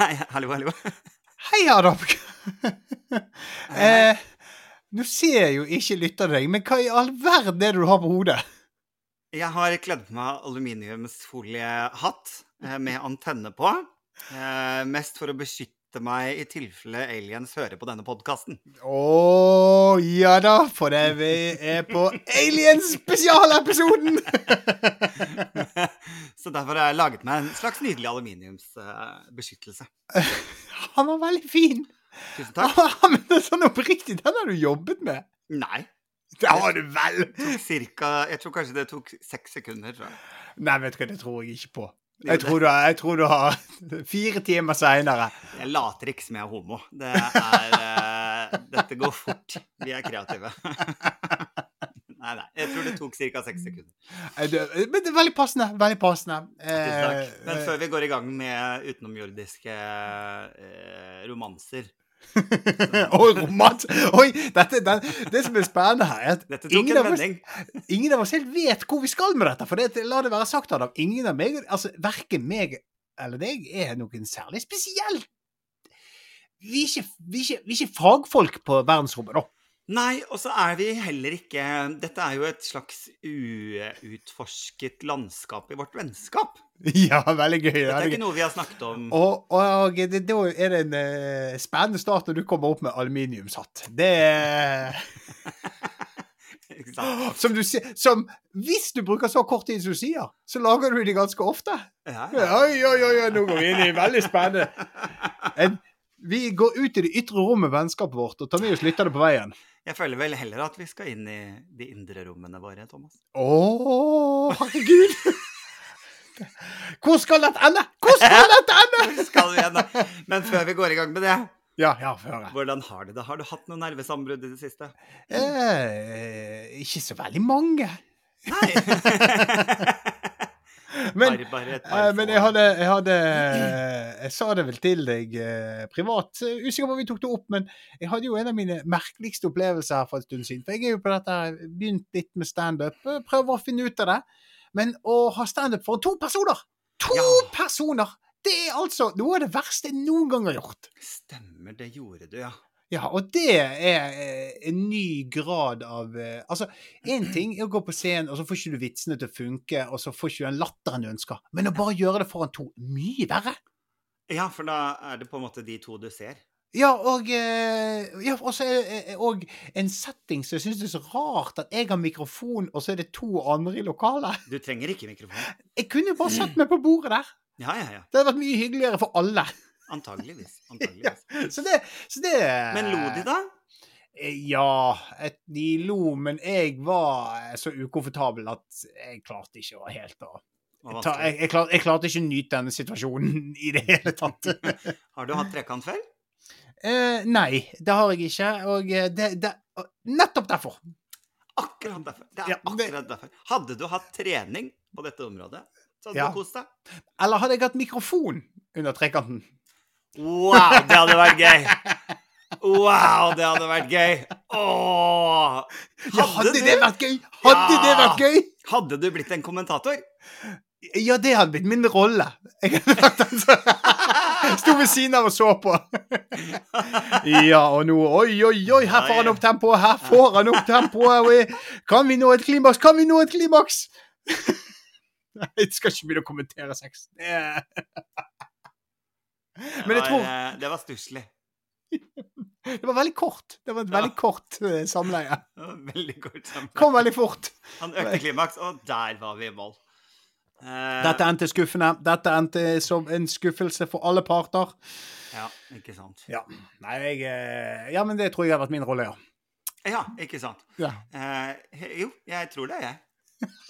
Hei, hallo, hallo. Hei, Adam. eh, nå ser jo ikke lytter deg, men hva i all verden er det du har på hodet? Jeg har kledd på meg aluminiumsfoliehatt eh, med antenne på. Eh, mest for å beskytte meg i tilfelle aliens hører på denne podkasten. Å ja da, for det vi er på Aliens-spesialepisoden! Så derfor har jeg laget meg en slags nydelig aluminiumsbeskyttelse. Han var veldig fin. Tusen takk. Men det er sånn oppriktig, den har du jobbet med. Nei. Det har du vel? Cirka, jeg tror kanskje det tok seks sekunder. tror jeg. Nei, vet du hva, det tror jeg ikke på. Jeg tror du, jeg tror du har fire timer seinere. Jeg later ikke som jeg er homo. Det er uh, Dette går fort. Vi er kreative. Nei, nei. Jeg tror det tok ca. seks sekunder. Men det er veldig passende. Veldig passende. Tusen takk. Eh, Men før vi går i gang med utenomjordiske uh, romanser Oi, romant! Oi, dette, det, det som er spennende her, er at ingen av, oss, ingen av oss helt vet hvor vi skal med dette. For det, la det være sagt, Adam, ingen av meg, altså verken meg eller deg, er noen særlig spesiell. Vi er ikke, vi er ikke, vi er ikke fagfolk på verdensrommet, da. Nei, og så er vi heller ikke Dette er jo et slags uutforsket landskap i vårt vennskap. Ja, veldig gøy. Dette er ikke noe vi har snakket om. Og, og det, da er det en uh, spennende start når du kommer opp med aluminiumshatt. Det er som du Som hvis du bruker så kort tid som du sier, så lager du det ganske ofte. Ja, ja. Oi, oi, oi, oi, nå går vi inn i veldig spennende. En, vi går ut i det ytre rommet, vennskapet vårt, og tar med oss lytterne på veien. Jeg føler vel heller at vi skal inn i de indre rommene våre, Thomas. Å, herregud! Hvor skal dette ende? Hvor skal dette ende? Skal vi ende? Men før vi går i gang med det, Ja, ja, før jeg. hvordan har du det? Har du hatt noen nervesambrudd i det siste? Eh, ikke så veldig mange. Nei. Men, eh, men jeg hadde, jeg hadde Jeg sa det vel til deg eh, privat. eh, Usikker på om vi tok det opp, men jeg hadde jo en av mine merkeligste opplevelser her for en stund siden. For jeg er jo på dette, begynt litt med standup, eh, prøver å finne ut av det. Men å ha standup for to personer! To Ja. personer! Det er altså noe av det verste jeg noen gang har gjort. Stemmer, det gjorde du, ja. Ja, og det er eh, en ny grad av eh, Altså, én ting er å gå på scenen, og så får ikke du vitsene til å funke, og så får ikke du den latteren du ønsker, men å bare gjøre det foran to, mye verre. Ja, for da er det på en måte de to du ser. Ja, og eh, ja, og en setting som jeg syns er så rart, at jeg har mikrofon, og så er det to andre i lokalet. Du trenger ikke mikrofon. Jeg kunne jo bare satt meg på bordet der. Ja, ja, ja. Det hadde vært mye hyggeligere for alle. Antageligvis. Antageligvis. Så det, så det Men lo de, da? Eh, Ja, et, de lo, men jeg var eh, så ukomfortabel at jeg klarte ikke å helt å ta, jeg, jeg, klarte, jeg klarte ikke å nyte denne situasjonen i det hele tatt. Har du hatt trekant før? eh, nei, det har jeg ikke, og eh, det, det, nettopp derfor. Akkurat derfor. Det er Ja, akkurat derfor. Hadde du hatt trening på dette området, så hadde Ja. du kost deg. Eller hadde jeg hatt mikrofon under trekanten? Wow, det hadde vært gøy! Wow, det hadde vært gøy! Åh! Ja, hadde det vært gøy? Hadde Ja. det vært gøy? Hadde du blitt en kommentator? Ja, det hadde blitt min rolle. Jeg hadde sto ved siden av og så på. Ja, og nå Oi, oi, oi, her får han opp tempoet. Her får han opp tempoet. Kan vi nå et klimaks? Kan vi nå et klimaks? Nei, jeg skal ikke begynne å kommentere sex. Men jeg tror eh, Det var stusslig. det var veldig kort. Det var et veldig kort eh, samleie. Veldig kort samleie. Kom veldig fort. Han økte klimaks, og der var vi i mål. Eh, Dette endte skuffende. Dette endte som en skuffelse for alle parter. Ja, ikke sant. Ja. Nei, jeg Ja, men det tror jeg har vært min rolle, ja. Ja, ikke sant. ja. Eh, jo, jeg tror det, jeg.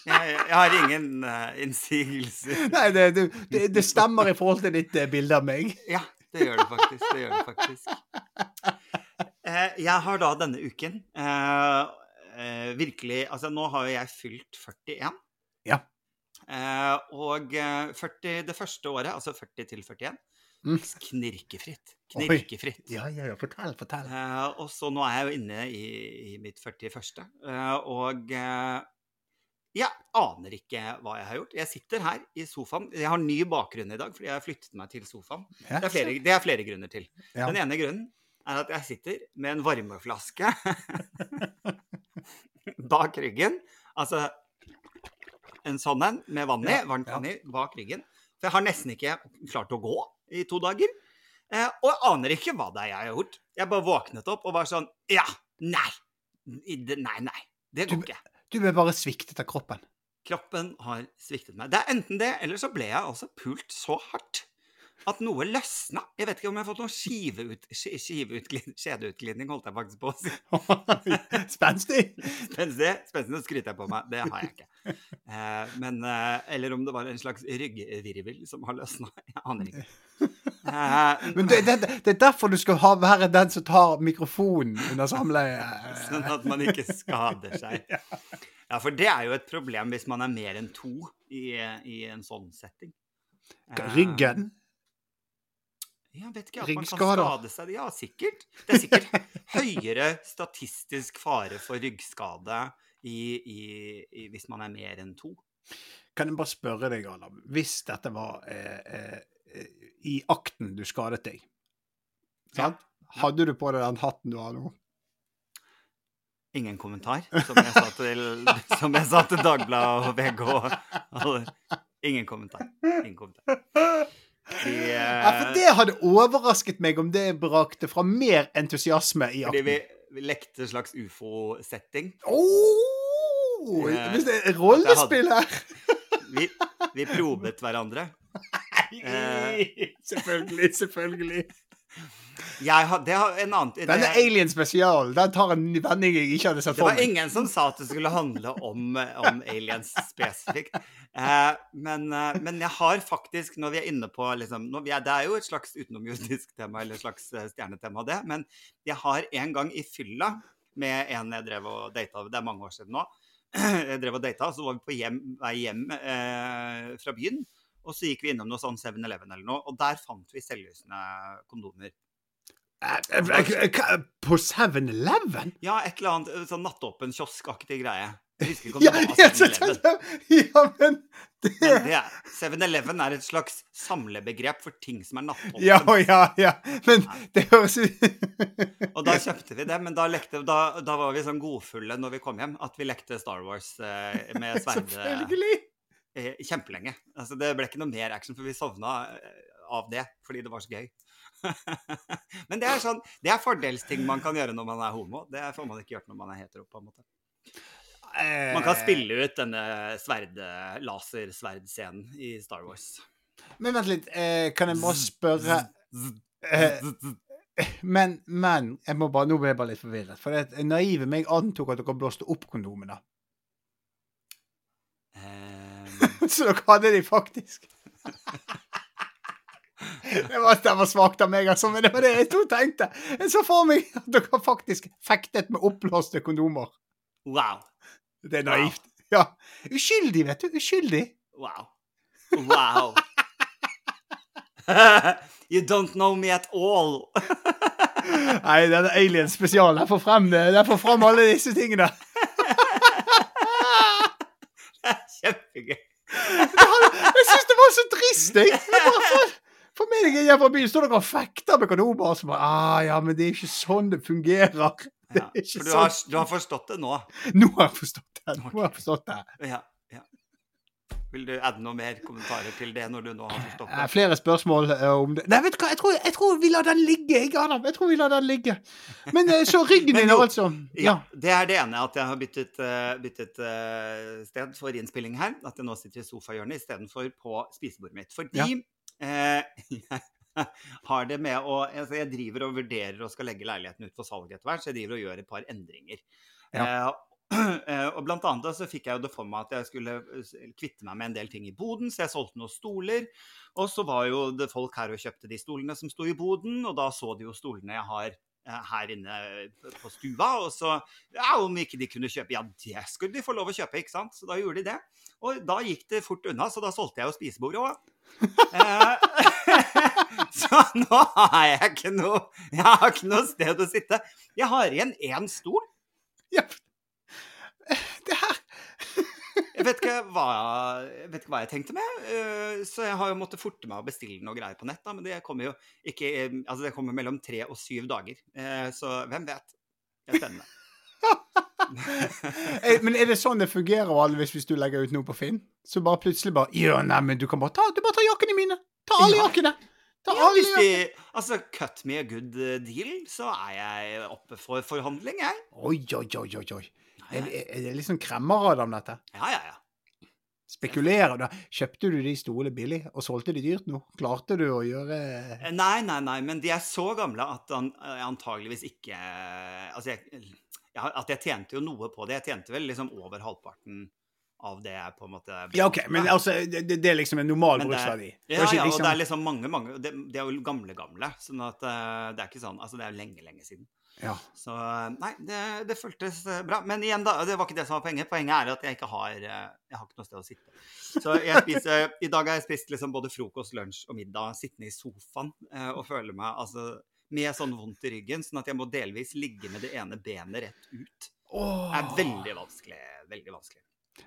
Jeg, jeg har ingen uh, innsigelser. Nei, det, du, det, det stemmer i forhold til ditt uh, bilde av meg. Ja, det gjør det faktisk. Det gjør det faktisk. Uh, jeg har da denne uken virkelig Altså, nå har jo jeg fylt 41. Ja. Og eh, 40, det første året, altså 40 til 41, knirkefritt. knirkefritt. Oi. Ja, ja, ja, fortell, fortell. Og så nå er jeg jo inne i, i mitt 41. Eh, og Jeg aner ikke hva jeg har gjort. Jeg sitter her i sofaen. Jeg har ny bakgrunn i dag fordi jeg har flyttet meg til sofaen. Det er flere, det er flere grunner til. Ja. Den ene grunnen er at jeg sitter med en varmeflaske bak ryggen. Altså en sånn en med vann i, Ja, varmt vann i, bak ryggen. For jeg har nesten ikke klart å gå i to dager. Eh, og jeg aner ikke hva det er jeg har gjort. Jeg bare våknet opp og var sånn Ja! Nei! Nei, nei. Det går ikke. Du ble bare sviktet av kroppen. Kroppen har sviktet meg. Det er enten det, eller så ble jeg altså pult så hardt at noe løsna. Jeg vet ikke om jeg har fått noen skiveut, ski- skiveutglid- skjedeutglidning, holdt jeg faktisk på å si. Spenstig! Spenstig, spenstig, nå skryter jeg på meg. Det har jeg ikke. Eh, men, eh, eller om det var en slags ryggvirvel som har løsna. Jeg aner ikke. Eh, Men det, det, det er derfor du skal ha, være den som tar mikrofonen under samleiet. Sånn at man ikke skader seg. Ja, for det er jo et problem hvis man er mer enn to i, i en sånn setting. Eh, Ryggen. Jeg vet ikke, at man kan skade seg. Ja, sikkert. Det er sikkert høyere statistisk fare for ryggskade i, i, i, hvis man er mer enn to. Kan jeg bare spørre deg, Adam, hvis dette var eh, eh, i akten du skadet deg, sant? Hadde du på deg den hatten du har nå? Ingen kommentar, som jeg sa til, som jeg sa til Dagbladet og VG og. Ingen kommentar. Ingen kommentar. Vi, eh, Ja, for det hadde overrasket meg om det brakte fra mer entusiasme i fordi vi, vi lekte slags ufo-setting. Oh, er rollespill her! Vi, vi probet hverandre. Eh. selvfølgelig, selvfølgelig. Jeg har, det har en annen Den er Alien spesial, den tar en vending jeg ikke hadde sett Det var ingen som sa at det skulle handle om, om aliens spesifikt. Eh, men, eh, men jeg har faktisk, når vi er inne på liksom, er, Det er jo et slags utenomjordisk tema, eller et slags eh, stjernetema, det. Men jeg har en gang i fylla med en jeg drev og data, det er mange år siden nå, jeg drev og data, så var vi på hjem, vei hjem eh, fra byen. Og så gikk vi innom noe sånn 7-Eleven eller noe, og der fant vi selvlysende kondomer. Eh, eh, eh, På 7-Eleven? Ja, et eller annet sånn nattåpen kioskaktig greie. Jeg husker ikke om Ja, det var 7-Eleven. ja, men det det er- 7-Eleven er et slags samlebegrep for ting som er nattåpent. Ja, ja, ja. Men det høres ut Og da kjøpte vi det, men da, lekte, da, da var vi sånn godfulle når vi kom hjem at vi lekte Star Wars eh, med sverd Selvfølgelig. Eh, kjempelenge. Altså, det ble ikke noe mer action, for vi sovna eh, av det fordi det var så gøy. men det er sånn, det er fordelsting man kan gjøre når man er homo. Det får man ikke gjort når man er hetero. på en måte. Man kan spille ut denne sverd, lasersverdscenen i Star Wars. Men vent litt, eh, kan jeg bare spørre eh, Men, men jeg må bare, Nå ble jeg bare litt forvirret. For det naive meg antok at dere blåste opp kondomene. Eh, Så dere hadde de faktisk. Det var, det var svakt av meg, altså, men det var det jeg to tenkte. Jeg så for meg at dere faktisk fektet med oppblåste kondomer. wow. Det er naivt. Ja. Uskyldig, vet du. Uskyldig. Wow. Wow. you don't know me at all. Nei, denne Alien spesial. den får frem, det- får frem alle disse tingene. det er Kjempegøy. Jeg syns det var så trist, jeg. for, meg jeg er fra byen, står dere og fekter med kanoner? og så bare ah, Ja, men det er ikke sånn det fungerer. Det Ja, for du har, sånn. du har forstått det nå. Nå har jeg forstått det. Nå har jeg forstått det. Ja. Vil du adde noe mer kommentarer til det når du nå har forstått Eh, det? Flere spørsmål eh, om det Nei, vet du hva, jeg tror, jeg tror vi lar den ligge, jeg, Adam. Jeg tror vi lar den ligge. Men eh, så ryggen din, altså. Ja, Ja. Det er det ene, at jeg har byttet, eh, byttet eh, sted for innspilling her. At jeg nå sitter i sofahjørnet istedenfor på spisebordet mitt. Fordi eh, jeg har det med å altså Jeg driver og vurderer og skal legge leiligheten ut for salg etter hvert, så jeg driver og gjør et par endringer. Ja. eh, og blant annet så fikk jeg jo det for meg at jeg skulle eh, kvitte meg med en del ting i boden, så jeg solgte noen stoler. Og så var jo det folk her og kjøpte de stolene som sto i boden, og da så de jo stolene jeg har eh, her inne på stua, og så ja, om ikke de kunne kjøpe Ja, det skulle de få lov å kjøpe, ikke sant? Så da gjorde de det. Og da gikk det fort unna, så da solgte jeg jo spisebordet òg. så nå har jeg ikke noe Jeg har ikke noe sted å sitte. Jeg har igjen én stol. ja. Jeg vet hva jeg, vet ikke hva jeg tenkte med. eh, Så jeg har jo måttet forte meg å bestille noe greier på nett. da, Men det kommer jo ikke eh, Altså, det kommer mellom tre og syv dager. Eh, Så hvem vet? Det er spennende. Men er det sånn det fungerer vanligvis hvis du legger ut noe på Finn? Så bare plutselig bare Ja, nei, men du kan bare ta, du bare ta jakkene mine. Ta alle Ja. jakkene. Ta Ja, alle jakkene. de, altså, cut me a good deal, så er jeg oppe for forhandling, jeg. Oi, oi, oi, oi. oi. Er, det- er det liksom kremmerad om dette? Ja, ja, ja. Spekulerer du? Kjøpte du de stolene billig, og solgte de dyrt nå? Klarte du å gjøre Eh, Nei, nei, nei, men de er så gamle at han eh, antageligvis ikke Altså, jeg, at jeg tjente jo noe på det. Jeg tjente vel liksom over halvparten av det jeg på en måte Ja, OK, men altså, det, det er liksom en normal bruksverdi. Ja, ja, og liksom- det er liksom mange, mange Det, det er jo gamle, gamle. Sånn at eh, det er ikke sånn Altså, det er jo lenge, lenge siden. Ja. Så eh, nei, det, det føltes eh, bra. Men igjen, da, det var ikke det som var poenget. Poenget er at jeg ikke har eh, Jeg har ikke noe sted å sitte. Så jeg spiser I dag har jeg spist liksom både frokost, lunsj og middag sittende i sofaen og føler meg altså med sånn vondt i ryggen, sånn at jeg må delvis ligge med det ene benet rett ut. Åh. Det er veldig vanskelig. Veldig vanskelig.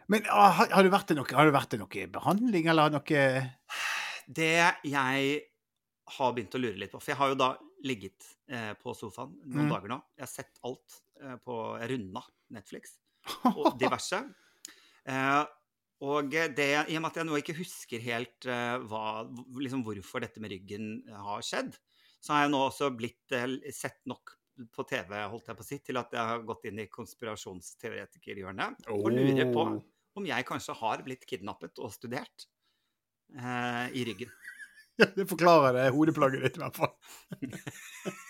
Men ah, har, har, du vært til noe, noe behandling, eller noe Det jeg har begynt å lure litt på For jeg har jo da ligget eh, på sofaen noen Mm. dager nå. Jeg har sett alt eh, på Jeg runda Netflix og diverse. Eh, og det, i og med at jeg nå ikke husker helt eh, hva, liksom hvorfor dette med ryggen har skjedd, så har jeg nå også blitt eh, sett nok på TV holdt jeg på å si, til at jeg har gått inn i konspirasjonsteoretikerhjørnet og lurer på om jeg kanskje har blitt kidnappet og studert eh, i ryggen. Det forklarer det hodeplagget ditt, i hvert fall.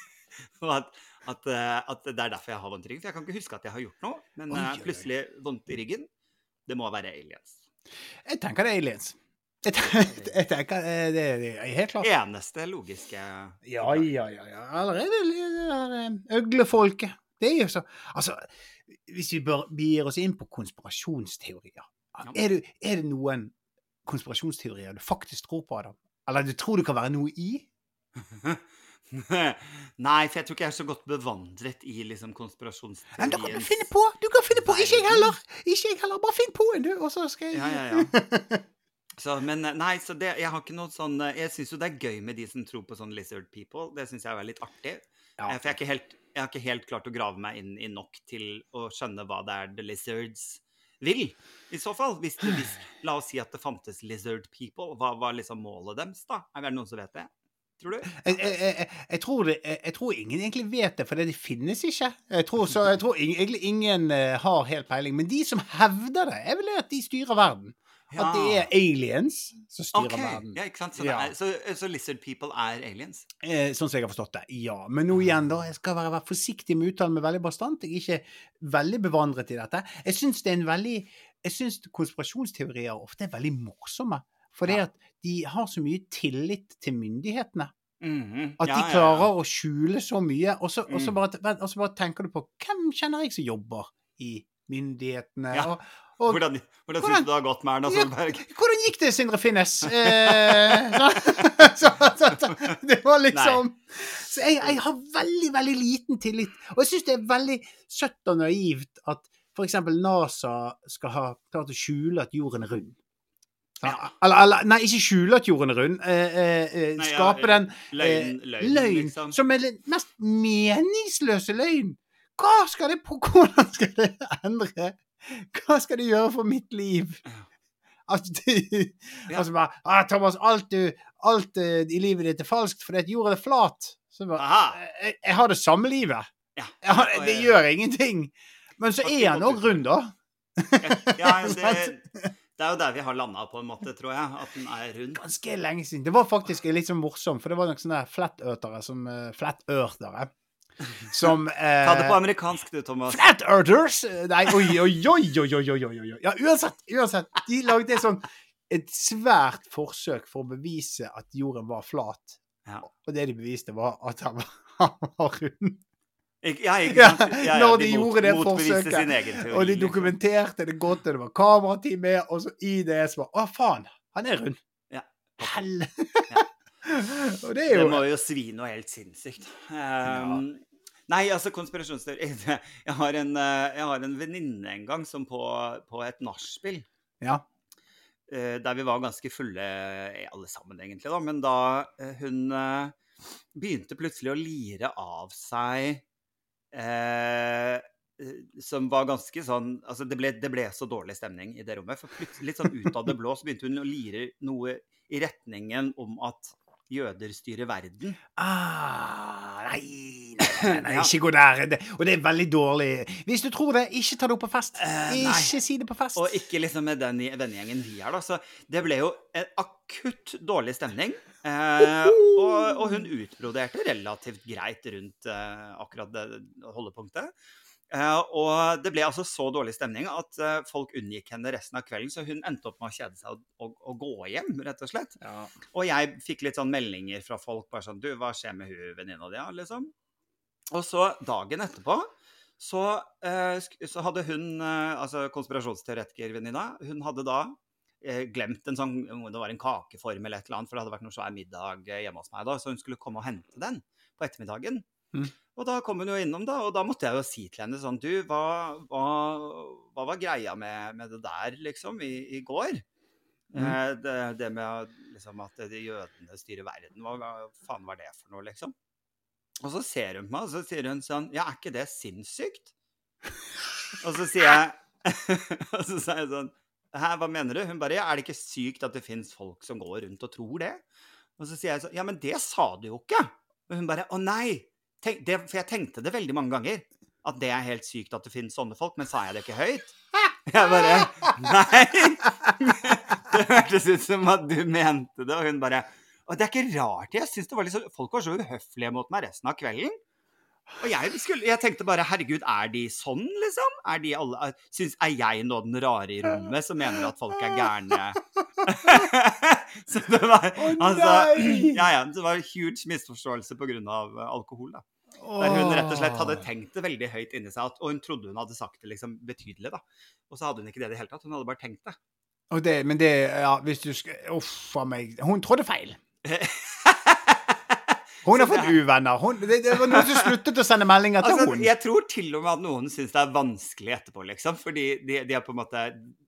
At, at, eh, at det er derfor jeg har vondt i ryggen. For jeg kan ikke huske at jeg har gjort noe, men Oi, eh, oi, plutselig vondt i ryggen. Det må være aliens. Jeg tenker det er aliens. Jeg tenker, jeg tenker eh, det, er helt klart. Eneste logiske Ja, ja, ja. ja. Allerede er eh, øglefolket? Det er jo så Altså, hvis vi begir oss inn på konspirasjonsteorier, er det, er det noen konspirasjonsteorier du faktisk tror på, Adam? Eller du tror det kan være noe i? Nei, for jeg tror ikke jeg er så godt bevandret i liksom Men da kan du finne på! Du kan finne på! Ikke jeg heller! Ikke jeg heller! Bare finn på en, du, og så skal jeg Ja, ja, ja. Så, men eh, nei, så det, jeg har ikke noe sånn eh, Jeg syns jo det er gøy med de som tror på sånn lizard people. Det syns jeg er litt artig. Ja. Eh, For jeg, ikke helt, jeg har ikke helt klart å grave meg inn i nok til å skjønne hva det er The Lizards vil. I så fall. Hvis, det, hvis, la oss si at det fantes lizard people. Hva var liksom målet deres, da? Er det noen som vet det? Tror du? Jeg, jeg, jeg, tror det, jeg, tror ingen egentlig vet det, for det finnes ikke. Jeg tror, så, tror ingen, egentlig ingen eh, har helt peiling. Men de som hevder det, er vel at de styrer verden. At det er aliens som styrer okay. verden. ja, ikke sant? Så, Ja. er, så, så lizard people er aliens? Eh, sånn som jeg har forstått det. Ja. Men nå igjen, da. Jeg skal være, være forsiktig med uttalen med veldig bastant. Jeg er ikke veldig bevandret i dette. Jeg syns det er en veldig Jeg syns konspirasjonsteorier ofte er veldig morsomme. Fordi Ja. at de har så mye tillit til myndighetene. Mhm. At Ja, de ja, ja. klarer å skjule så mye. Og så, Mm. bare, bare tenker du på hvem kjenner jeg som jobber i myndighetene? Ja. Og, og Hvordan, hvordan Hvordan- syns du det har gått med Erna Ja. Solberg? hvordan gikk det, Sindre Finnes? Eh, så, så, så, det var liksom Så jeg, jeg har veldig, veldig liten tillit. Og jeg syns det er veldig søtt og naivt at f.eks. NASA skal ha klart å skjule at jorden er rund. Ja. Eller, eller Nei, ikke skjule at jorden er rund. Eh, eh, eh, ja, skape den Løgn, eh, løgn, løgn liksom. som er den mest meningsløse løgn. Hva skal det på Hvordan skal det endre? Hva skal du gjøre for mitt liv? At du, Ja. Altså bare ah, 'Thomas, alt, du, alt uh, i livet ditt er falskt at jorda er flat.' Så bare, jeg, jeg har det samme livet. Ja. Har, det gjør ingenting. Men så er han òg rund, da. Ja, det, det er jo der vi har landa, på en måte, tror jeg. At den er rund. Ganske lenge siden. Det var faktisk litt sånn morsomt, for det var noen sånne flat-eartere som uh, Flat-eartere. Som eh, Ta det på eh, amerikansk, du, Thomas. Flat Earthers! Nei, oi, oi, oi, oi, oi, oi, oi. Ja, uansett, uansett. De lagde sånn, et svært forsøk for å bevise at jorden var flat. Ja. Og det de beviste, var at han var, han var rund. Ja, ja, ja, når de, de mot, gjorde det forsøket. Og de liksom. dokumenterte det godt, og det var kamerateam med, og så i det så var Å, faen! Han er rund. Ja. Hell! Ja. og det er Det må jo svi noe helt sinnssykt. Um, Nei, altså konspirasjonsteori Jeg har en, eh, jeg har en venninne en gang som på, på et nachspiel Ja. eh, der vi var ganske fulle eh, alle sammen, egentlig. da, Men da hun begynte plutselig å lire av seg eh, eh, Som var ganske sånn Altså, det ble, det ble så dårlig stemning i det rommet. For litt sånn ut av det blå, så begynte hun å lire noe i retningen om at jøder styrer verden. Ah, nei, nei, nei, ikke gå der. Og det er veldig dårlig. Hvis du tror det, ikke ta det opp på fest. Eh, ikke si det på fest. Og ikke liksom med den vennegjengen vi er, da. Så det ble jo en akutt dårlig stemning. Eh, og, og hun utbroderte relativt greit rundt eh, akkurat det holdepunktet. Eh, og det ble altså så dårlig stemning at eh, folk unngikk henne resten av kvelden. Så hun endte opp med å kjede seg og, og, og gå hjem, rett og slett. Ja. Og jeg fikk litt sånn meldinger fra folk bare sånn Du, hva skjer med hun venninna di, liksom? Og så dagen etterpå så, eh, så hadde hun, altså konspirasjonsteoretikervenninna, hun hadde da glemt en sånn Det var en kakeform eller et eller annet, for det hadde vært noe svær middag hjemme hos meg da, så hun skulle komme og hente den på ettermiddagen. Mm. Og da kom hun jo innom, da, og da måtte jeg jo si til henne sånn Du, hva, hva, hva var greia med, med det der, liksom, i, i går? Mm. Eh, det, det med liksom, at de jødene styrer verden, hva, hva faen var det for noe, liksom? Og så ser hun på meg, og så sier hun sånn Ja, er ikke det sinnssykt? Og så sier jeg Og så sier jeg sånn Hæ, hva mener du? Hun bare Ja, er det ikke sykt at det fins folk som går rundt og tror det? Og så sier jeg sånn Ja, men det sa du jo ikke. Og hun bare Å nei. Tenk, det, for jeg tenkte det veldig mange ganger. At det er helt sykt at det finnes sånne folk, men sa jeg det ikke høyt? Jeg bare Nei! Det hørtes ut som at du mente det, og hun bare Og det er ikke rart. Jeg synes det var litt så, Folk var så uhøflige mot meg resten av kvelden. Og jeg, skulle, jeg tenkte bare herregud, er de sånn, liksom? Er de alle synes, Er jeg nå den rare i rommet som mener at folk er gærne? så det var Altså! Ja, ja. Det var en huge misforståelse pga. alkohol, da. Der hun rett og slett hadde tenkt det veldig høyt inni seg, og hun trodde hun hadde sagt det liksom betydelig, da. Og så hadde hun ikke det i det hele tatt. Hun hadde bare tenkt det. Og det, men det Ja, hvis du skal Uff a meg. Hun trodde feil. Hun har fått er- uvenner. Hun, det, det var noen som sluttet å sende meldinger til Altså, hun. jeg tror til og med at noen syns det er vanskelig etterpå, liksom. Fordi de, de er på en måte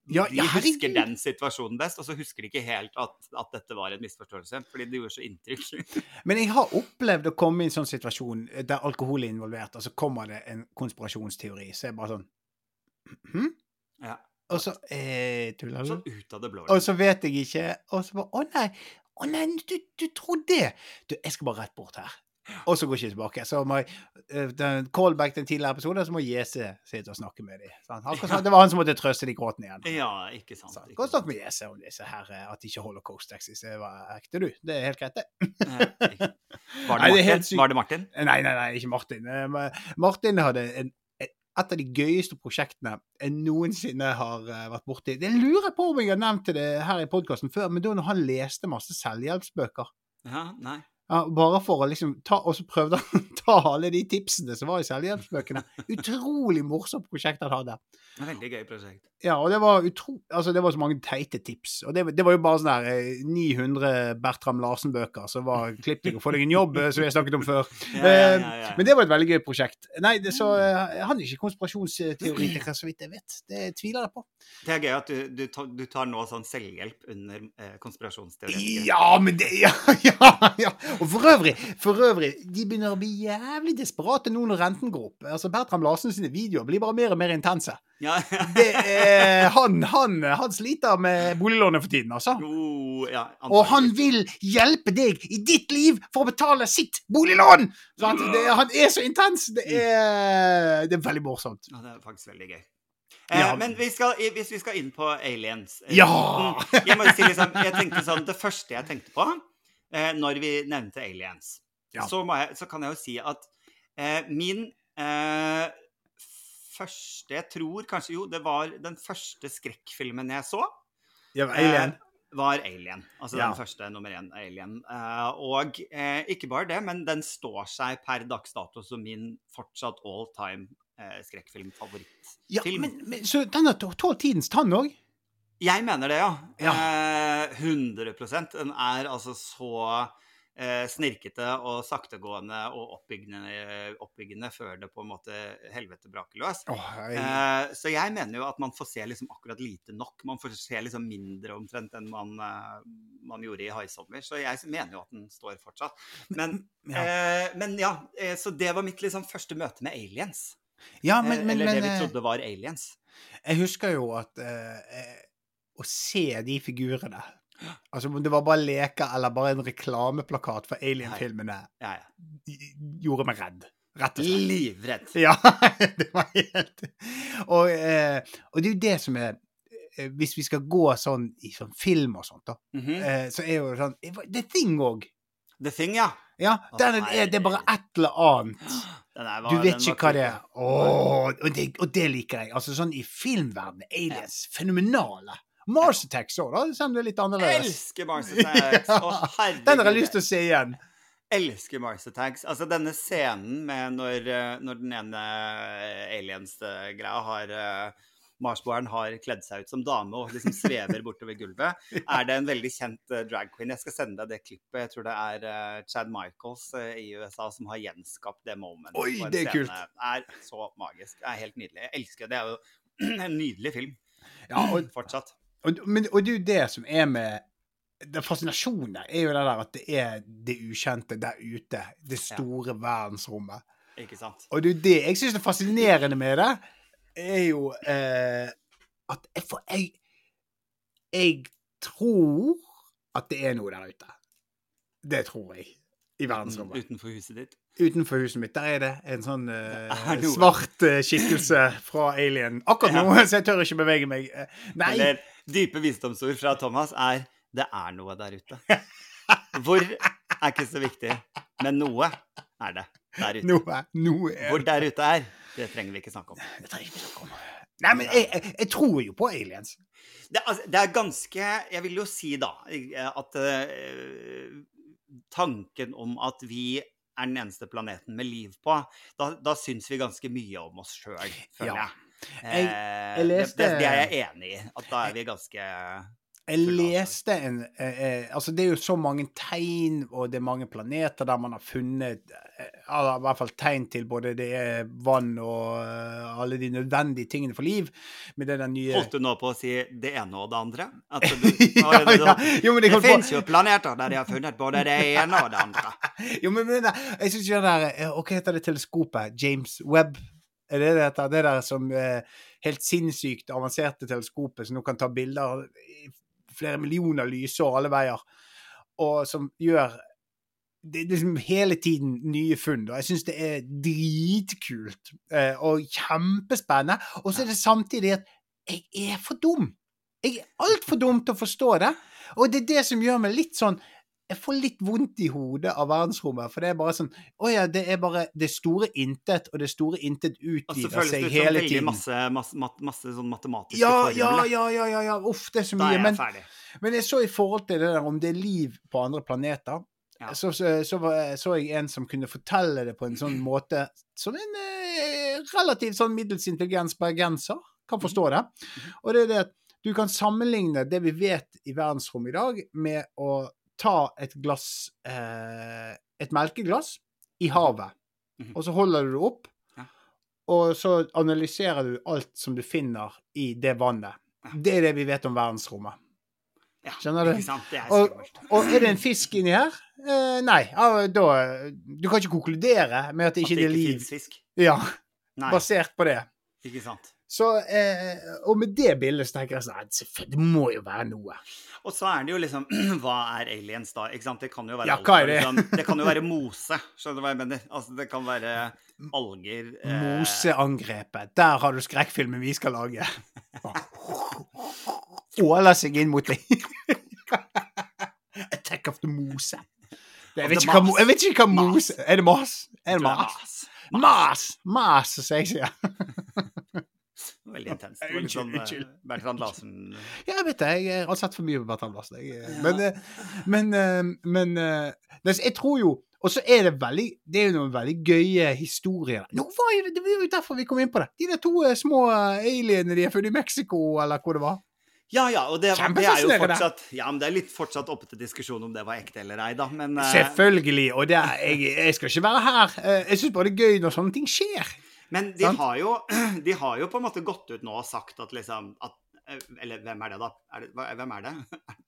De ja, husker den situasjonen best, og så husker de ikke helt at, at dette var en misforståelse. Fordi det gjorde så inntrykk. Men jeg har opplevd å komme i en sånn situasjon der alkohol er involvert, og så kommer det en konspirasjonsteori, så jeg bare sånn hm? Ja. Og så eh, Tuller du? Sånn ut av det blå. Og så vet jeg ikke Og så bare Å nei, å nei, du, du trodde det? Du, jeg skal bare rett bort her. Og så går jeg ikke tilbake. Så må jeg eh, den callback til tidligere episode, så må Jese sitte og snakke med dem. Det var han som måtte trøste de gråtene igjen. Ja, ikke sant. Så, ikke Gå og snakk med Jese om disse her, eh, at de ikke holocaust eksisterer. Det var ekte, du. Det er helt greit, det. Nei? Var det Martin? Nei, nei, nei, ikke Martin. Eh, Martin hadde en, et av de gøyeste prosjektene jeg noensinne har eh, vært borti. Det lurer jeg på om jeg har nevnt det her i podkasten før, men da når han leste masse selvhjelpsbøker. Ja, nei. Ja, bare for å liksom ta Og så prøvde han å ta alle de tipsene som var i selvhjelpsbøkene. Utrolig morsomt prosjekt han hadde. Veldig gøy prosjekt. Ja, og det var utro... Altså, det var så mange teite tips. Og det, det var jo bare sånn der eh, 900 Bertram Larsen-bøker som var klipp deg og få deg en jobb, eh, som vi har snakket om før. Ja, ja, ja, Eh, ja. Men det var et veldig gøy prosjekt. Nei, det, så eh, han er ikke konspirasjonsteoretiker, så vidt jeg vet. Det tviler jeg på. Det er gøy at du, du, tar, du tar nå sånn selvhjelp under eh, konspirasjonsteoretikere. Ja, men det Ja, ja, ja. Og for øvrig, for øvrig, de begynner å bli jævlig desperate nå når renten går opp. Altså, Bertram Larsen sine videoer blir bare mer og mer intense. Ja. Det eh, han, han, han sliter med boliglånet for tiden, altså. Jo, ja, Og han vil hjelpe deg i ditt liv for å betale sitt boliglån! Han, Det, han er så intens! Det er, det er veldig morsomt. Ja, det er faktisk veldig gøy. Eh, Ja. Men vi skal, hvis vi skal inn på aliens eh, Ja! mm, Jeg må si liksom, jeg tenkte sånn, Det første jeg tenkte på eh, når vi nevnte aliens, Ja. så, må jeg, så kan jeg jo si at eh, min eh, første Jeg tror kanskje Jo, det var den første skrekkfilmen jeg så. Ja, Alien. Eh, var Alien. Altså Ja. den første nummer én Alien. Eh, og eh, ikke bare det, men den står seg per dags dato som min fortsatt all time skrekkfilmfavorittfilm. Ja, men, men, så den har tålt tidens tann òg? Jeg mener det, ja. Ja. Eh, 100 Den er altså så eh, snirkete og saktegående og oppbyggende, oppbyggende før det på en måte helvete braker løs. Oh, Eh, så jeg mener jo at man får se liksom akkurat lite nok. Man får se liksom mindre omtrent enn man, eh, man gjorde i Haisommer. Så jeg mener jo at den står fortsatt. Men ja. Eh, men ja, eh, så det var mitt liksom første møte med aliens. ja, men, men, Eller men det vi trodde var aliens. jeg husker jo at eh, å se de figurene Altså om det var bare leker eller bare en reklameplakat for Alien-filmene, Ja, ja. gjorde meg redd. Rett og slett. Livredd. Ja, det var helt Og, eh, og det er jo det som er eh, Hvis vi skal gå sånn i sånn film og sånt, da, Mhm. eh, så er jo sånn The Thing òg. The Thing, ja. Ja, er, det er bare et eller annet. Var- Du vet ikke hva det er. Åh, og, det, og det liker jeg. Altså sånn i filmverdenen. Aliens. Fenomenale. Mars Attacks òg, da. Selv om det er litt annerledes. Elsker Mars Attacks! Å, herregud. Den har jeg lyst til å se igjen. elsker Mars Attacks. Altså denne scenen med når, eh, når den ene aliens-greia har eh, Marsboeren har kledd seg ut som dame og liksom svever bortover gulvet. Er det en veldig kjent eh, drag queen? Jeg skal sende deg det klippet. Jeg tror det er eh, Chad Michaels eh, i USA som har gjenskapt det momentet. Oi, det er kult. Det er så magisk. Det er helt nydelig. Jeg elsker det. Det er jo en nydelig film. Ja, og, Fortsatt. Og, men, og det er jo det som er med den fascinasjonen der, er jo det der at det er det ukjente der ute. Det store verdensrommet. Ikke sant? Og det er jo det jeg syns er fascinerende med det, er jo eh, at jeg, for jeg Jeg tror at det er noe der ute. Det tror jeg. I verdensrommet. Utenfor huset ditt. Utenfor huset mitt der er det en sånn noe. svart uh, skikkelse fra Alien. Akkurat nå, så jeg tør ikke bevege meg. Uh, Nei, Eller dype visdomsord fra Thomas er det er noe der ute. Hvor er ikke så viktig, men noe er det der ute. noe, noe er Hvor der ute er, det trenger vi ikke snakke om. Det trenger vi ikke snakke om. Nei, men jeg, jeg, jeg tror jo på aliens. Det, altså, det er ganske Jeg vil jo si da at uh, tanken om at vi er den eneste planeten med liv på, da, da syns vi ganske mye om oss sjøl, føler Ja. jeg. Jeg- Eh, jeg leste- det, det, det er jeg enig i. At da er vi ganske Jeg leste en eh, eh, Altså, det er jo så mange tegn, og det er mange planeter der man har funnet eh, i hvert fall tegn til både det er vann og eh, alle de nødvendige tingene for liv. Med det der nye Holdt du nå på å si det ene og det andre? Du, ja, det, det, ja. Jo, men det på fins jo planeter der de har funnet både det ene og det andre. Jo, men, men jeg syns jo det der eh, Hva heter det teleskopet? James Webb? Er det dette. Det der som eh, helt sinnssykt avanserte teleskopet som nå kan ta bilder flere millioner lysår alle veier, og som gjør det er liksom hele tiden nye funn. Og jeg syns det er dritkult eh, og kjempespennende. Og så er det samtidig at jeg er for dum. Jeg er altfor dum til å forstå det. Og det er det som gjør meg litt sånn Jeg får litt vondt i hodet av verdensrommet, for det er bare sånn Å ja, det er bare det store intet, og det store intet utgir seg hele tiden. Og så føles det ut som veldig masse, masse, masse sånn matematiske Ja, formler. ja, ja, ja, ja. Uff, det er så mye. Da er jeg Men, ferdig. men jeg så i forhold til det der om det er liv på andre planeter, Ja. så, så, så, så jeg en som kunne fortelle det på en sånn måte som en eh, relativt sånn middels intelligens bergenser kan forstå det. Og det er det at du kan sammenligne det vi vet i verdensrommet i dag, med å ta et glass eh, Et melkeglass i havet, Mhm. og så holder du det opp, Ja. og så analyserer du alt som du finner i det vannet. Ja. Det er det vi vet om verdensrommet. Ja, Skjønner du? Ikke sant? Det er Og, og er det en fisk inni her? Eh, nei. Da Du kan ikke konkludere med at det ikke, At ikke det er ikke liv fisk. ja, Nei, basert på det. ikke sant. Så, eh, og med det bildet så tenker jeg sånn Det må jo være noe. Og så er det jo liksom Hva er aliens da? Ikke sant? Det kan jo være Ja, alt hva er det? Liksom, det kan jo være mose. Skjønner du hva jeg mener? Altså, det kan være alger eh, Moseangrepet. Der har du skrekkfilmen vi skal lage. Åler seg inn mot deg. Attack of the mose. Jeg vet, hva, jeg vet ikke hva mose Er det mas? Er det mas. Mas! Mas, som jeg sier. Veldig intenst. Det var litt sånn eh, Bertrand Larsen Ja, jeg vet det. Jeg har sett for mye på Bertrand Larsen. jeg, ja. Men, eh, men, eh, men Jeg tror jo Og så er det veldig Det er jo noen veldig gøye historier. Nå var jo det, det var jo derfor vi kom inn på det. De der to små alienene de er funnet i Mexico, eller hvor det var. Ja, ja, og det, det er jo fortsatt Ja, men det er litt fortsatt oppe til diskusjon om det var ekte eller ei, da, men Selvfølgelig. Og det er, jeg, jeg skal ikke være her. Jeg syns bare det er gøy når sånne ting skjer. Men de har, jo, de har jo på en måte gått ut nå og sagt at liksom at, eh, Eller hvem er det, da? Er det, hvem er det?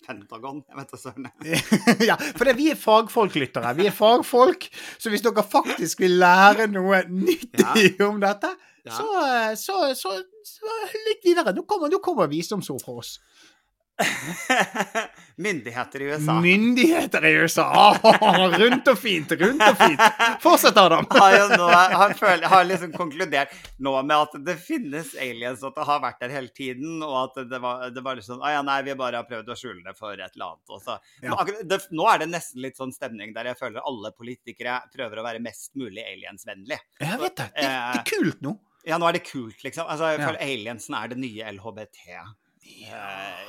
Pentagon? Jeg vet da søren. ja, for det, vi er fagfolklyttere. Vi er fagfolk. Så hvis dere faktisk vil lære noe nyttig om dette, Ja. så, eh, så, så, så lytt videre. Nå kommer, nå kommer visdomsord fra oss. Myndigheter i USA Myndigheter i USA. Ah, rundt og fint, rundt og fint. Fortsett, Adam. har nå har, føl, har liksom konkludert nå med at det finnes aliens, og at det har vært der hele tiden, og at det var, det var liksom Å ja, nei, vi bare har prøvd å skjule det for et eller annet. Ja. akkurat- det, nå er det nesten litt sånn stemning der jeg føler alle politikere prøver å være mest mulig aliensvennlig. Jeg vet det. Det, det er kult nå. Ja, nå er det kult, liksom. Altså, jeg Ja. aliensen er det nye LHBT. Eh,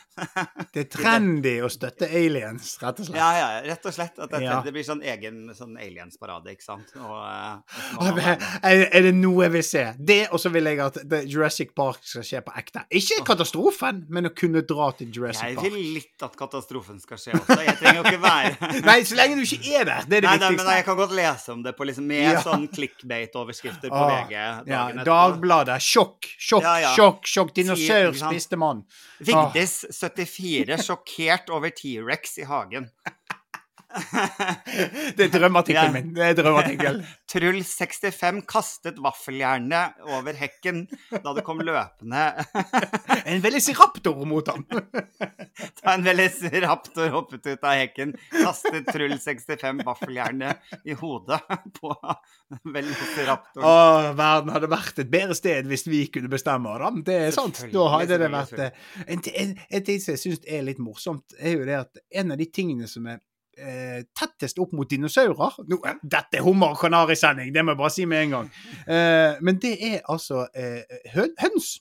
Det er trendy å støtte aliens, rett og slett. ja, ja, rett og slett. At det, Ja. det blir sånn egen sånn aliensparade, ikke sant. Og, eh, og. Er, er det noe jeg vil se? Det, og så vil jeg at Jurassic Park skal skje på ekte. Ikke katastrofen, men å kunne dra til Jurassic Park. Jeg vil litt at katastrofen skal skje også. Jeg trenger jo ikke være Nei, så lenge du ikke er der. Det er det Nei, nei, men viktigste. jeg kan godt lese om det på liksom, med Ja. sånn clickbait-overskrifter på VG ja. Dagbladet. Sjokk, sjokk, sjokk. sjokk. Dinosaur spiste mann. Vigdis 74 sjokkert over T-rex i hagen. Det er drømmeartikkelen min. Det er drømmeartikkel. Truls 65 kastet vaffeljernet over hekken da det kom løpende En velociraptor mot ham. da en velociraptor hoppet ut av hekken. Kastet Truls 65 vaffeljernet i hodet på velociraptoren. Å, verden hadde vært et bedre sted hvis vi kunne bestemme. Da. Det er sant. Da hadde det vært eh, En, en, en ting som jeg syns er litt morsomt, er jo det at en av de tingene som er eh, tettest opp mot dinosaurer Nå, Dette er hummer og kanarisending, det må jeg bare si med en gang. Eh, men det er altså eh, hø høns.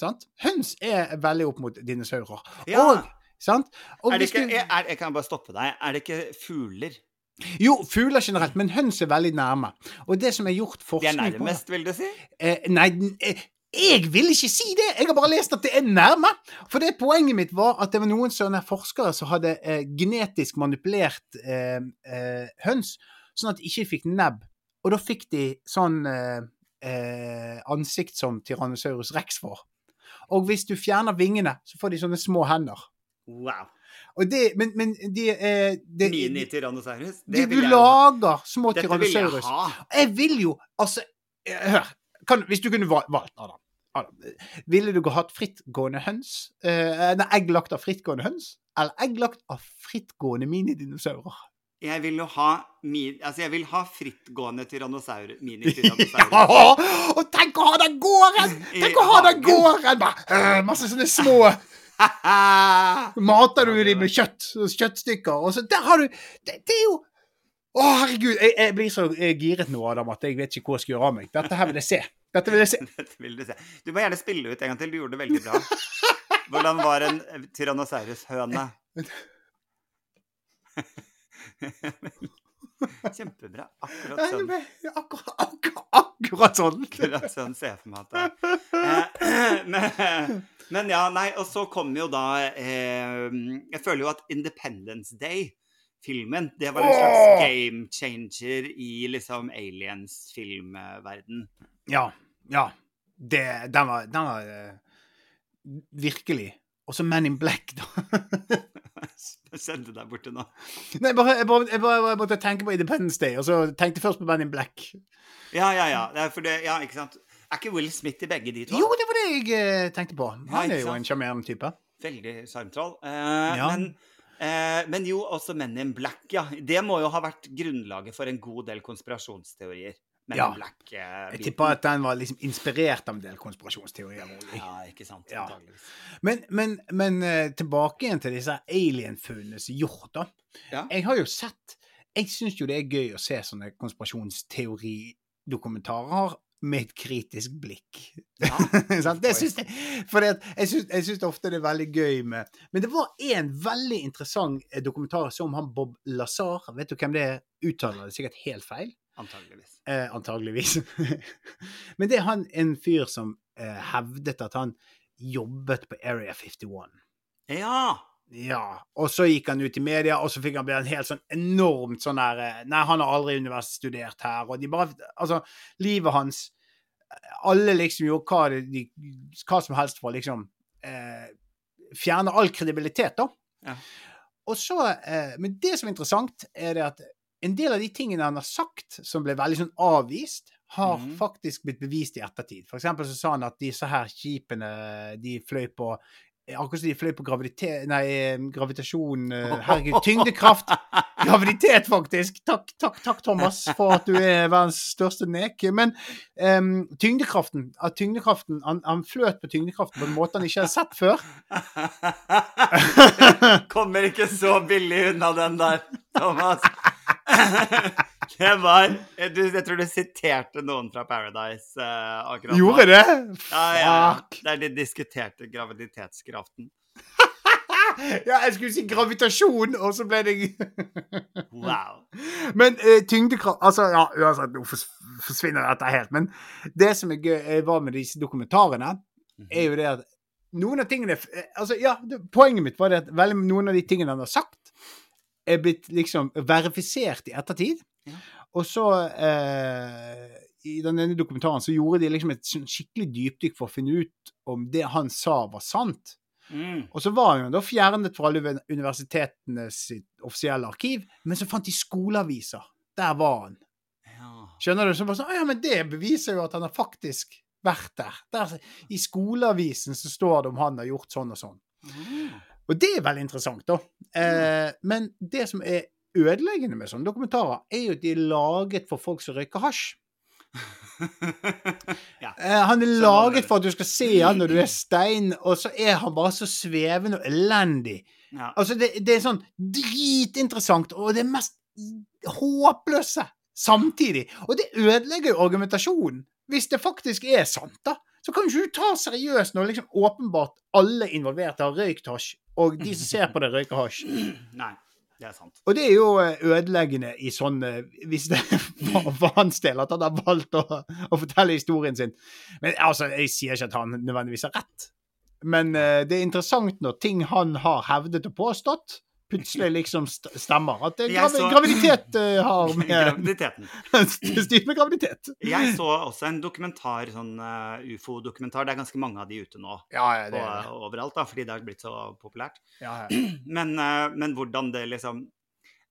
Sant? Høns er veldig opp mot dinosaurer. Ja. Og, sant? Og Er det ikke, du- er, er, jeg kan bare stoppe deg. Er det ikke fugler? Jo, fugler generelt, men høns er veldig nærme. Og det som er gjort De er forskning på nærmest, vil du si? Eh, nei, eh, jeg vil ikke si det! Jeg har bare lest at det er nærme. For det poenget mitt var at det var noen sånne forskere som hadde eh, genetisk manipulert eh, eh, høns, sånn at de ikke fikk nebb. Og da fikk de sånn eh, eh, ansikt som Tyrannosaurus rex får. Og hvis du fjerner vingene, så får de sånne små hender. Wow. Og det, men, men de, eh, det, Mini-tyrannosaurus? de, Det du lager små Dette vil jeg tyrannosaurus. ha. Jeg vil jo Altså, eh, hør. Kan, hvis du kunne valgt, Adam, Ville du hatt frittgående høns? Eh, nei, egg lagt av frittgående høns? Eller egg lagt av frittgående minidinosaurer? Jeg vil jo ha min, Altså, jeg vil ha frittgående tyrannosaur, Ja! Og tenk å ha den gården! Tenk å ha den gården! Bare, øh, masse sånne små Mater du dem med kjøtt? Kjøttstykker? Og så der har du Det, det er jo Å, herregud. Jeg, jeg blir så eh, giret nå, Adam, at jeg vet ikke hvor jeg skal gjøre av meg. Dette her vil jeg se. Dette vil jeg se. Dette vil du se. Du må gjerne spille ut en gang til. Du gjorde det veldig bra. Hvordan var en tyrannosaurus-høne? Kjempebra. Akkurat sånn. Akkurat, akkurat, akkurat sånn. Akkurat sånn ser jeg for meg at det er. Eh, men, men ja, nei, og så kommer jo da eh, Jeg føler jo at Independence Day-filmen, det var en slags game changer i liksom aliens-filmverden. Ja. Ja. Det, den var, den var uh, Virkelig. Og så Men in Black, da. Jeg sendte der borte nå? Nei, bare, jeg, bare, jeg, bare, jeg måtte tenke på Independence Day, og så tenkte jeg først på Men in Black. Ja, ja, ja. Det ja, ikke sant? Er ikke Will Smith i begge de to? Jo, det var det jeg eh, tenkte på. Ja, er jo en sjarmerende type. Veldig sarmtroll. Eh, Ja. men, eh, men jo, også Men in Black, ja. Det må jo ha vært grunnlaget for en god del konspirasjonsteorier. Ja. Black uh, Jeg tipper at den var liksom inspirert av en del konspirasjonsteorier. Ja, ikke sant. Ja. Men, men, men uh, tilbake igjen til disse alien-funnene som er gjort, da. Ja. Jeg har jo sett Jeg syns jo det er gøy å se sånne konspirasjonsteoridokumentarer med et kritisk blikk. Ja. Det syns jeg. For jeg syns, ofte det er veldig gøy med Men det var en veldig interessant eh, dokumentar som han Bob Lazar Vet du hvem det er? Uttaler det sikkert helt feil. Antageligvis. Eh, antageligvis. Men det er han en fyr som eh, hevdet at han jobbet på Area 51. Ja! Ja, og så gikk han ut i media, og så fikk han bli en helt sånn enormt sånn der eh, Nei, han har aldri universitetsstudert her, og de bare Altså, livet hans Alle liksom gjorde hva, de, hva som helst for liksom eh, fjerne all kredibilitet, da. Ja. Og så eh, Men det som er interessant, er det at en del av de tingene han har sagt, som ble veldig sånn avvist, har mm. faktisk blitt bevist i ettertid. For eksempel så sa han at disse her skipene, de fløy på Akkurat som de fløy på graviditet Nei, eh, gravitasjon eh, Herregud, tyngdekraft! Graviditet, faktisk! Takk, takk, takk, Thomas, for at du er verdens største nek. Men um, tyngdekraften at tyngdekraften, han, han fløt på tyngdekraften på en måte han ikke hadde sett før. Kommer ikke så billig unna den der, Thomas. Det var du, Jeg tror du siterte noen fra Paradise uh, akkurat nå. Gjorde det? Ja, ja. Fuck! Der de diskuterte graviditetskraften. Ja, jeg skulle si gravitasjon, og så ble det Wow. Men uh, tyngdekraft Altså, ja, uansett, nå forsvinner dette helt. Men det som er gøy eh, var med disse dokumentarene, er jo det at noen av tingene Altså, ja, det, poenget mitt var det at veldig noen av de tingene han har sagt, er blitt liksom verifisert i ettertid. Ja. Og så eh, I den ene dokumentaren så gjorde de liksom et sånn skikkelig dypdykk for å finne ut om det han sa, var sant. Mm. Og så var han da fjernet fra alle universitetene sitt offisielle arkiv, men så fant de skoleaviser. Der var han. Ja. Skjønner du? Så bare sånn, «Å ja, men det beviser jo at han har faktisk vært der. der. I skoleavisen så står det om han har gjort sånn og sånn. Mm. Og det er veldig interessant, da. Eh, men det som er ødeleggende med sånne dokumentarer, er jo at de er laget for folk som røyker hasj. ja. Eh, han er Sånn laget for at du skal se han når du er stein, og så er han bare så svevende og elendig. ja. Altså, det, det er sånn dritinteressant, og det mest håpløse samtidig. Og det ødelegger jo argumentasjonen. Hvis det faktisk er sant, da, så kan du ikke du ta seriøst når liksom åpenbart alle involverte har røykt hasj, og de som ser på det, røyker hasj. Nei, det er sant. Og det er jo eh, ødeleggende i sånne Hvis det var for hans del at han har valgt å, å fortelle historien sin. Men altså, jeg sier ikke at han nødvendigvis har rett. Men uh, det er interessant når ting han har hevdet og påstått, plutselig liksom st stemmer. At det, gravi så- graviditet uh, har med Graviditeten. styrt med graviditet. Jeg så også en dokumentar, sånn uh, ufo-dokumentar. Det er ganske mange av de ute nå. Ja, ja, På, overalt, da, fordi det har blitt så populært. Ja, ja. Men, uh, men hvordan det liksom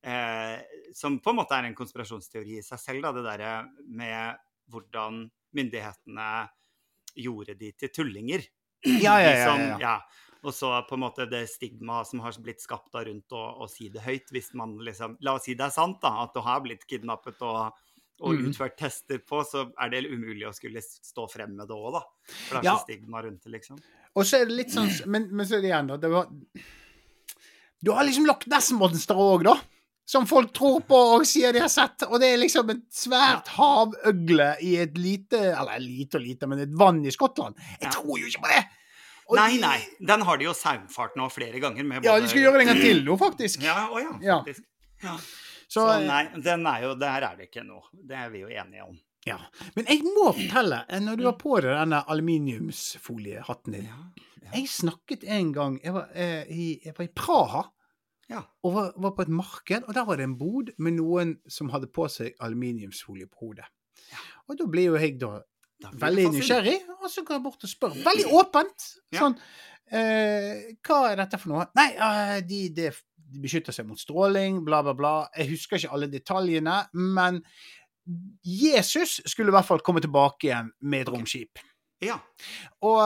eh, Som på en måte er en konspirasjonsteori i seg selv, da, det derre med hvordan myndighetene gjorde de til tullinger. Ja, ja, ja, ja, ja. Og så på en måte det stigmaet som har blitt skapt da rundt å, å si det høyt. Hvis man liksom La oss si det er sant, da, at du har blitt kidnappet og, og Mhm. utført tester på, så er det umulig å skulle stå frem med det òg, da. For det er Ja. så stigma rundt det, liksom. Og så er det litt sånn Men, men så er det igjen, da. Det var, du har liksom Loch Ness-monsteret òg, da. Som folk tror på og sier de har sett. Og det er liksom et svært havøgle i et lite Eller lite og lite, men et vann i Skottland. Jeg tror jo ikke på det! Og Nei, nei. Den har de jo saumfart nå flere ganger. Med Ja, de skal gjøre det en gang til nå, faktisk. Ja, å ja, Ja. faktisk. Ja. Så, Så nei, den er jo, der er det ikke noe. Det er vi jo enige om. ja. Men jeg må fortelle, eh, når du har på deg denne aluminiumsfoliehatten din Ja. Jeg snakket en gang Jeg var, eh, i, jeg var i Praha. Ja. og var, var på et marked, og der var det en bod med noen som hadde på seg aluminiumsfolie på hodet. Ja. Og da ble jo jeg da veldig nysgjerrig, og så går jeg bort og spør. Veldig åpent! Sånn eh, Hva er dette for noe? Nei, de, de, de beskytter seg mot stråling, bla, bla, bla. Jeg husker ikke alle detaljene, men Jesus skulle i hvert fall komme tilbake igjen med et romskip. Ja. Og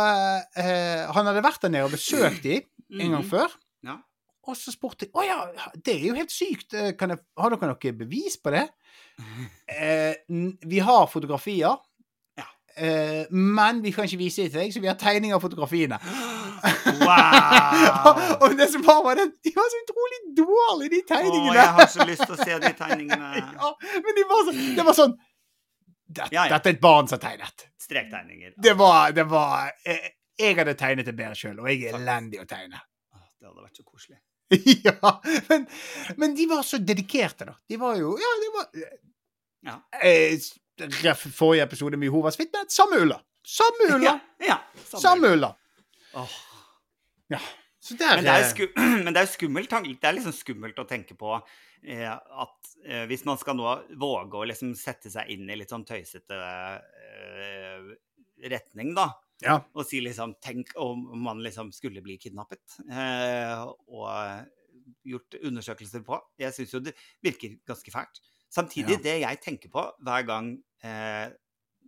eh, han hadde vært der nede og besøkt dem en gang Mhm. før. Ja. Og så spurte jeg å ja, det er jo helt sykt. Eh, Kan jeg, har dere noe bevis på det? Eh, vi har fotografier, Eh, men vi kan ikke vise det til deg, så vi har tegninger av fotografiene. Wow! og det som var, var det, de var så utrolig dårlige, de Å, tegningene. jeg har så lyst til å se de tegningene. ja, men de var så, det var sånn dette, Ja, ja. dette er et barn som har tegnet. Strektegninger. Det var, det var jeg, Jeg hadde tegnet det bedre sjøl, og jeg er elendig å tegne. Det hadde vært så koselig. ja, men, men de var så dedikerte, da. De var jo Ja, de var Ja. Eh, ref forrige episode med Jehovas vitner. Samme ulla. Samme ulla. Ja, ja, Samme ulla. Oh. Ja. Så der Men det, er eh, sku, men det er skummelt, det er liksom skummelt å tenke på eh, at eh, hvis man skal nå våge å liksom sette seg inn i litt sånn tøysete eh, retning, da, Ja. og si liksom Tenk om man liksom skulle bli kidnappet eh, og gjort undersøkelser på. Jeg syns jo det virker ganske fælt. Samtidig, Ja. det jeg tenker på hver gang eh,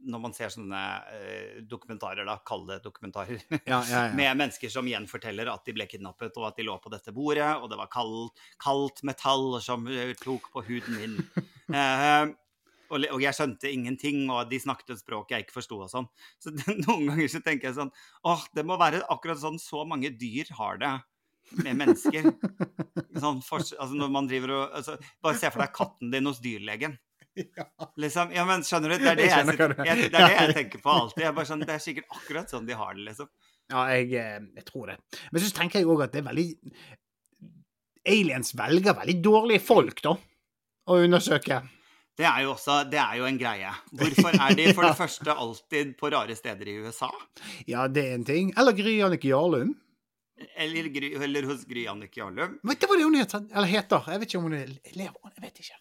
når man ser sånne eh, dokumentarer, da, kalde dokumentarer, Ja, ja, med mennesker som gjenforteller at de ble kidnappet, og at de lå på dette bordet, og det var kaldt, kaldt metall som eh, tok på huden min. Eh, og, og jeg skjønte ingenting, og de snakket et språk jeg ikke forsto og sånn. Så det, noen ganger så tenker jeg sånn Åh, det må være akkurat sånn så mange dyr har det med mennesker. Sånn, for, altså når man driver og altså, Bare se for deg katten din hos dyrlegen. Ja. Liksom, ja, men skjønner du? Det er det Jeg jeg, jeg, det er det jeg tenker på alltid. Sånn, det er sikkert akkurat sånn de har det, liksom. Ja, jeg, eh, tror det. Men så tenker jeg òg at det er veldig Aliens velger veldig dårlige folk, da, å undersøke. Det er jo også det er jo en greie. Hvorfor er de for det første alltid på rare steder i USA? Ja, det er en ting. Eller Gry Annike Jarlum. Eller, eller hos Gry Annike Jarlum? Vet du hva det hun heter? Eller heter? Jeg vet ikke om hun er lever. Jeg vet ikke.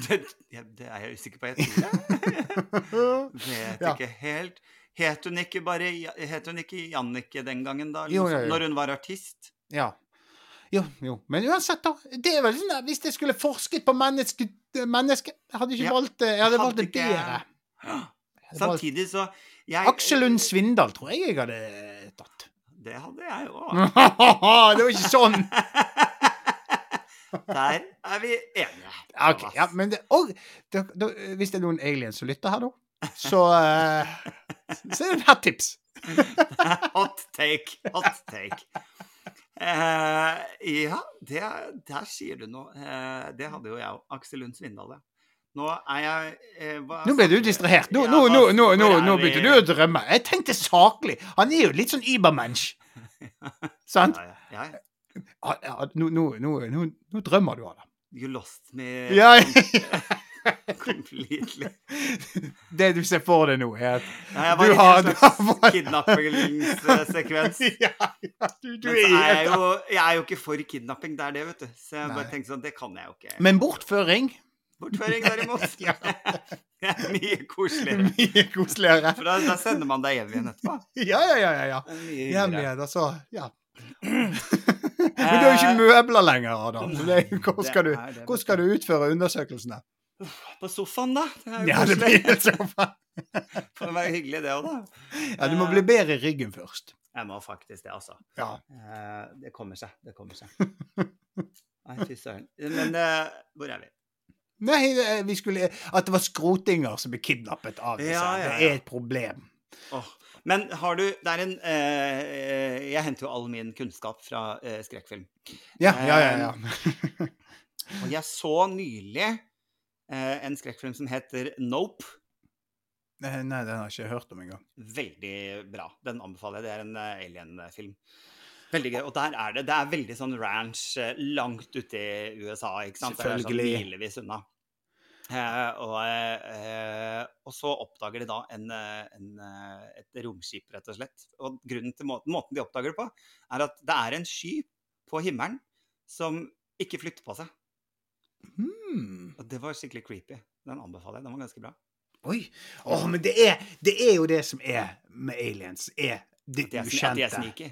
Det, det er jeg usikker på. Jeg tror det. Vet Ja. ikke helt. Het hun ikke bare Het hun ikke Jannike den gangen, da? Jo, jo, jo. Når hun var artist? Ja. Jo, jo. Men uansett, da. Det er vel sånn at Hvis jeg skulle forsket på menneske, menneske hadde ikke Ja. valgt det. Jeg hadde valgt det bedre. Samtidig så jeg, Aksel Lund Svindal tror jeg jeg hadde. Det hadde jeg òg. det var ikke sånn! Der er vi enige. Ok, ja, men det, og, det, det, hvis det er noen aliens som lytter her nå, så, uh, så er det her tips. Hot take. Hot take. Uh, ja, det, der sier du noe. Uh, det hadde jo jeg òg. Aksel Lund Svindal, ja. Nå er jeg eh, hva Nå ble du distrahert. Nå, Ja, nå, nå, nå, begynte du å drømme. Jeg tenkte saklig. Han er jo litt sånn übermensch. Sant? Ja, ja, nå, drømmer du av det. You lost me Ja, completely. det du ser for deg nå, er at Ja, jeg Du har- en slags kidnappingssekvens. ja, ja, du, du er så er jeg, jo, jeg er jo ikke for kidnapping, det er det, vet du. Så jeg bare tenkte sånn, det kan jeg jo ikke. Men bortføring Bortføring, derimot. Ja. Det er mye koseligere. Mye koseligere. For da, da sender man deg hjem igjen etterpå. Ja, ja, ja. ja, Hjem igjen, altså. Ja. Men du har jo ikke møbler lenger, Adam. Så det, hvor, skal du, hvor skal du utføre undersøkelsene? På sofaen, da. Det Ja, det blir helt sånn. Får være hyggelig, det òg, da. Ja, du må bli bedre i ryggen først. Jeg må faktisk det, altså. Ja. Eh, det kommer seg. Det kommer seg. Nei, fy søren. Men eh, hvor er vi? Nei, eh, vi skulle At det var skrotinger som ble kidnappet av disse. Ja, ja, Det er et problem. Oh. Men har du Det er en eh, Jeg henter jo all min kunnskap fra eh, skrekkfilm. Ja, ja, ja. ja. Og jeg så nylig eh, en skrekkfilm som heter Nope. Nei, nei, den har jeg ikke hørt om engang. Veldig bra. Den anbefaler jeg. Det er en uh, alien-film. Veldig gøy. Og der er det Det er veldig sånn ranch eh, langt ute i USA, ikke sant? Det er sånn milevis unna. Eh, og, eh, og så oppdager de da en, eh, en, et romskip, rett og slett. Og grunnen til måten, måten de oppdager det på, er at det er en sky på himmelen som ikke flytter på seg. Hmm. Og det var skikkelig creepy. Den anbefaler jeg. Den var ganske bra. Oi. Oh, men det er, det er jo det som er med aliens. Er det At de er, ukjente. at de er sneaky.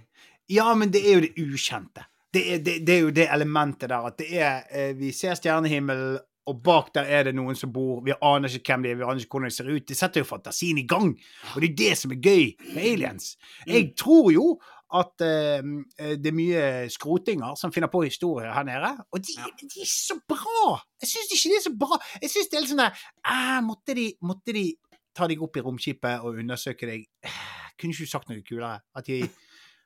Ja, men det er jo det ukjente. Det er, det, det er jo det elementet der at det er Vi ser stjernehimmelen, og bak der er det noen som bor. Vi aner ikke hvem de er, vi aner ikke hvordan de ser ut. Det setter jo fantasien i gang. Og det er det som er gøy med aliens. Jeg tror jo at uh, det er mye skrotinger som finner på historier her nede. Og de, Ja. de er så bra! Jeg syns ikke de er så bra. Jeg syns det er litt sånn der ah, måtte, de, måtte de ta deg opp i romskipet og undersøke deg? Eh, Kunne ikke du sagt noe kulere? At de,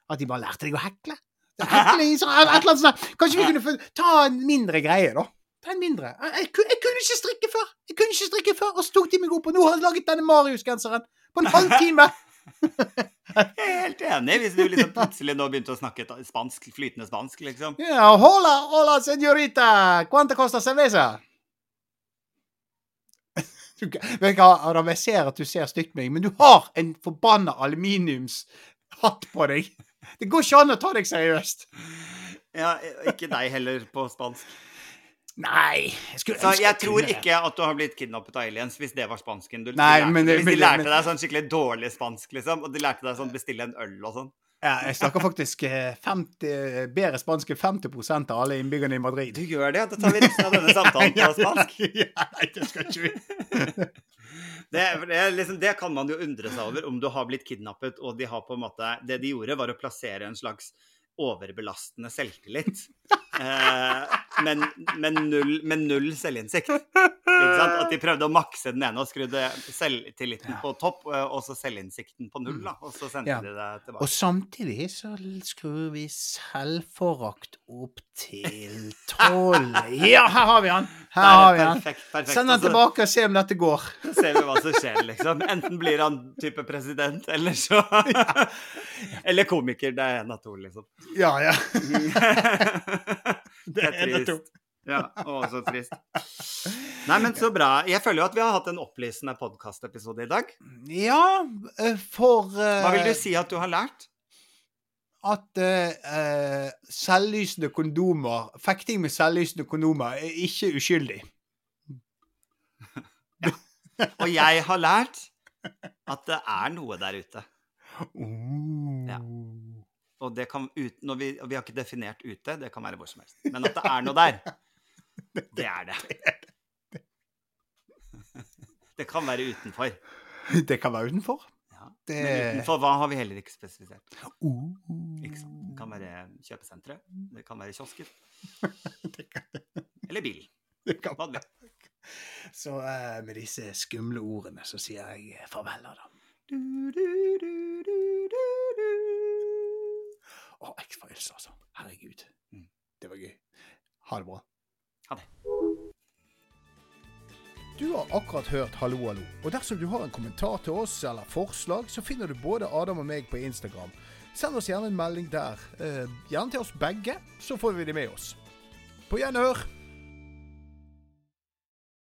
at de bare lærte deg å hekle? Hekling, så, et eller annet sånt. Kanskje vi kunne få ta en mindre greie, da? Ta en mindre. Jeg, jeg, jeg kunne ikke strikke før! Jeg kunne ikke strikke før, Og så tok de meg opp, og nå har jeg laget denne Marius-genseren på en halvtime! Jeg er helt enig, hvis du liksom plutselig nå begynte å snakke spansk, flytende spansk, liksom. Ja, hola, hola, señorita! Cuánto costa cerveza? Du, vet du Adam, jeg ser at du ser stygt meg, men du har en forbanna aluminiumshatt på deg. Det går ikke an å ta deg seriøst. Ja, ikke deg heller på spansk. Nei jeg skulle Så ønske jeg tror ikke at du har blitt kidnappet av aliens hvis det var spansken du Nei, men Hvis de lærte deg sånn skikkelig dårlig spansk, liksom, og de lærte deg sånn bestille en øl og sånn. Ja, jeg snakker faktisk eh, 50, bedre spansk enn 50 av alle innbyggerne i Madrid. Du gjør det? Da tar vi resten av denne samtalen på spansk. nei, det skal ikke vi. Det, det, liksom, det kan man jo undre seg over, om du har blitt kidnappet, og de har på en måte Det de gjorde, var å plassere en slags overbelastende selvtillit. Eh, men, men, null, med null selvinnsikt. At de prøvde å makse den ene og skrudde selvtilliten på topp, eh, og så selvinnsikten på null. da, Og så sendte Ja. de det tilbake. Og samtidig så skrur vi selvforakt opp til tolv. Ja, her har vi han! Her har vi han. Perfekt, perfekt. Send han tilbake og se om dette går. Så ser vi hva som skjer, liksom. Enten blir han type president, eller så Eller komiker. Det er en av to, liksom. Ja, ja. Det er trist. Ja, å, så trist. Nei, men så bra. Jeg føler jo at vi har hatt en opplysende podkastepisode i dag. Ja, eh, for uh, Hva vil du si at du har lært? At eh, eh, selvlysende kondomer Fekting med selvlysende kondomer er ikke uskyldig. Og jeg har lært at det er noe der ute. Ja. Og det kan ut, vi, og vi har ikke definert ute, det kan være hvor som helst. Men at det er noe der, det er det. Det kan være utenfor. Det kan være utenfor. Ja. Det Men utenfor hva har vi heller ikke spesifisert. Uh. Ikke sant? Det kan være kjøpesenteret, det kan være kiosken, Det kan, eller bilen. det kan være. Så uh, med disse skumle ordene så sier jeg farvel, Adam. Du, du, du, du, du, Å, X-Files, altså. Herregud. Mm. Det var gøy. Ha det bra. Ha det. Du har akkurat hørt Hallo, hallo. Og dersom du har en kommentar til oss eller forslag, så finner du både Adam og meg på Instagram. Send oss gjerne en melding der. Eh, gjerne til oss begge, så får vi det med oss. På gjenhør!